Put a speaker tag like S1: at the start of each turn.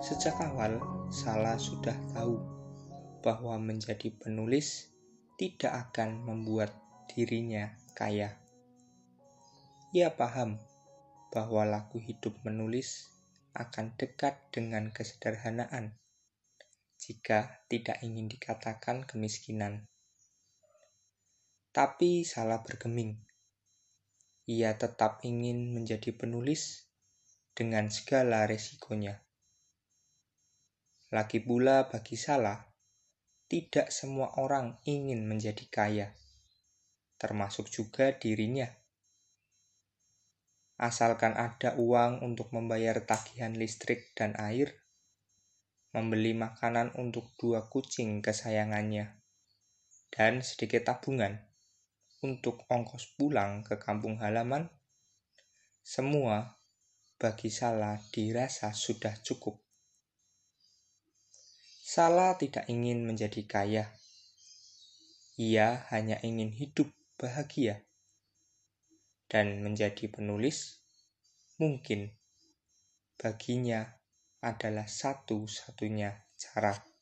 S1: Sejak awal, Salah sudah tahu bahwa menjadi penulis tidak akan membuat dirinya kaya. Ia paham bahwa laku hidup menulis akan dekat dengan kesederhanaan jika tidak ingin dikatakan kemiskinan. Tapi salah bergeming. Ia tetap ingin menjadi penulis dengan segala resikonya. Lagi pula bagi Salah, tidak semua orang ingin menjadi kaya, termasuk juga dirinya. Asalkan ada uang untuk membayar tagihan listrik dan air, membeli makanan untuk dua kucing kesayangannya, dan sedikit tabungan untuk ongkos pulang ke kampung halaman, semua bagi Salah dirasa sudah cukup. Salah tidak ingin menjadi kaya. Ia hanya ingin hidup bahagia. Dan menjadi penulis mungkin baginya adalah satu-satunya cara.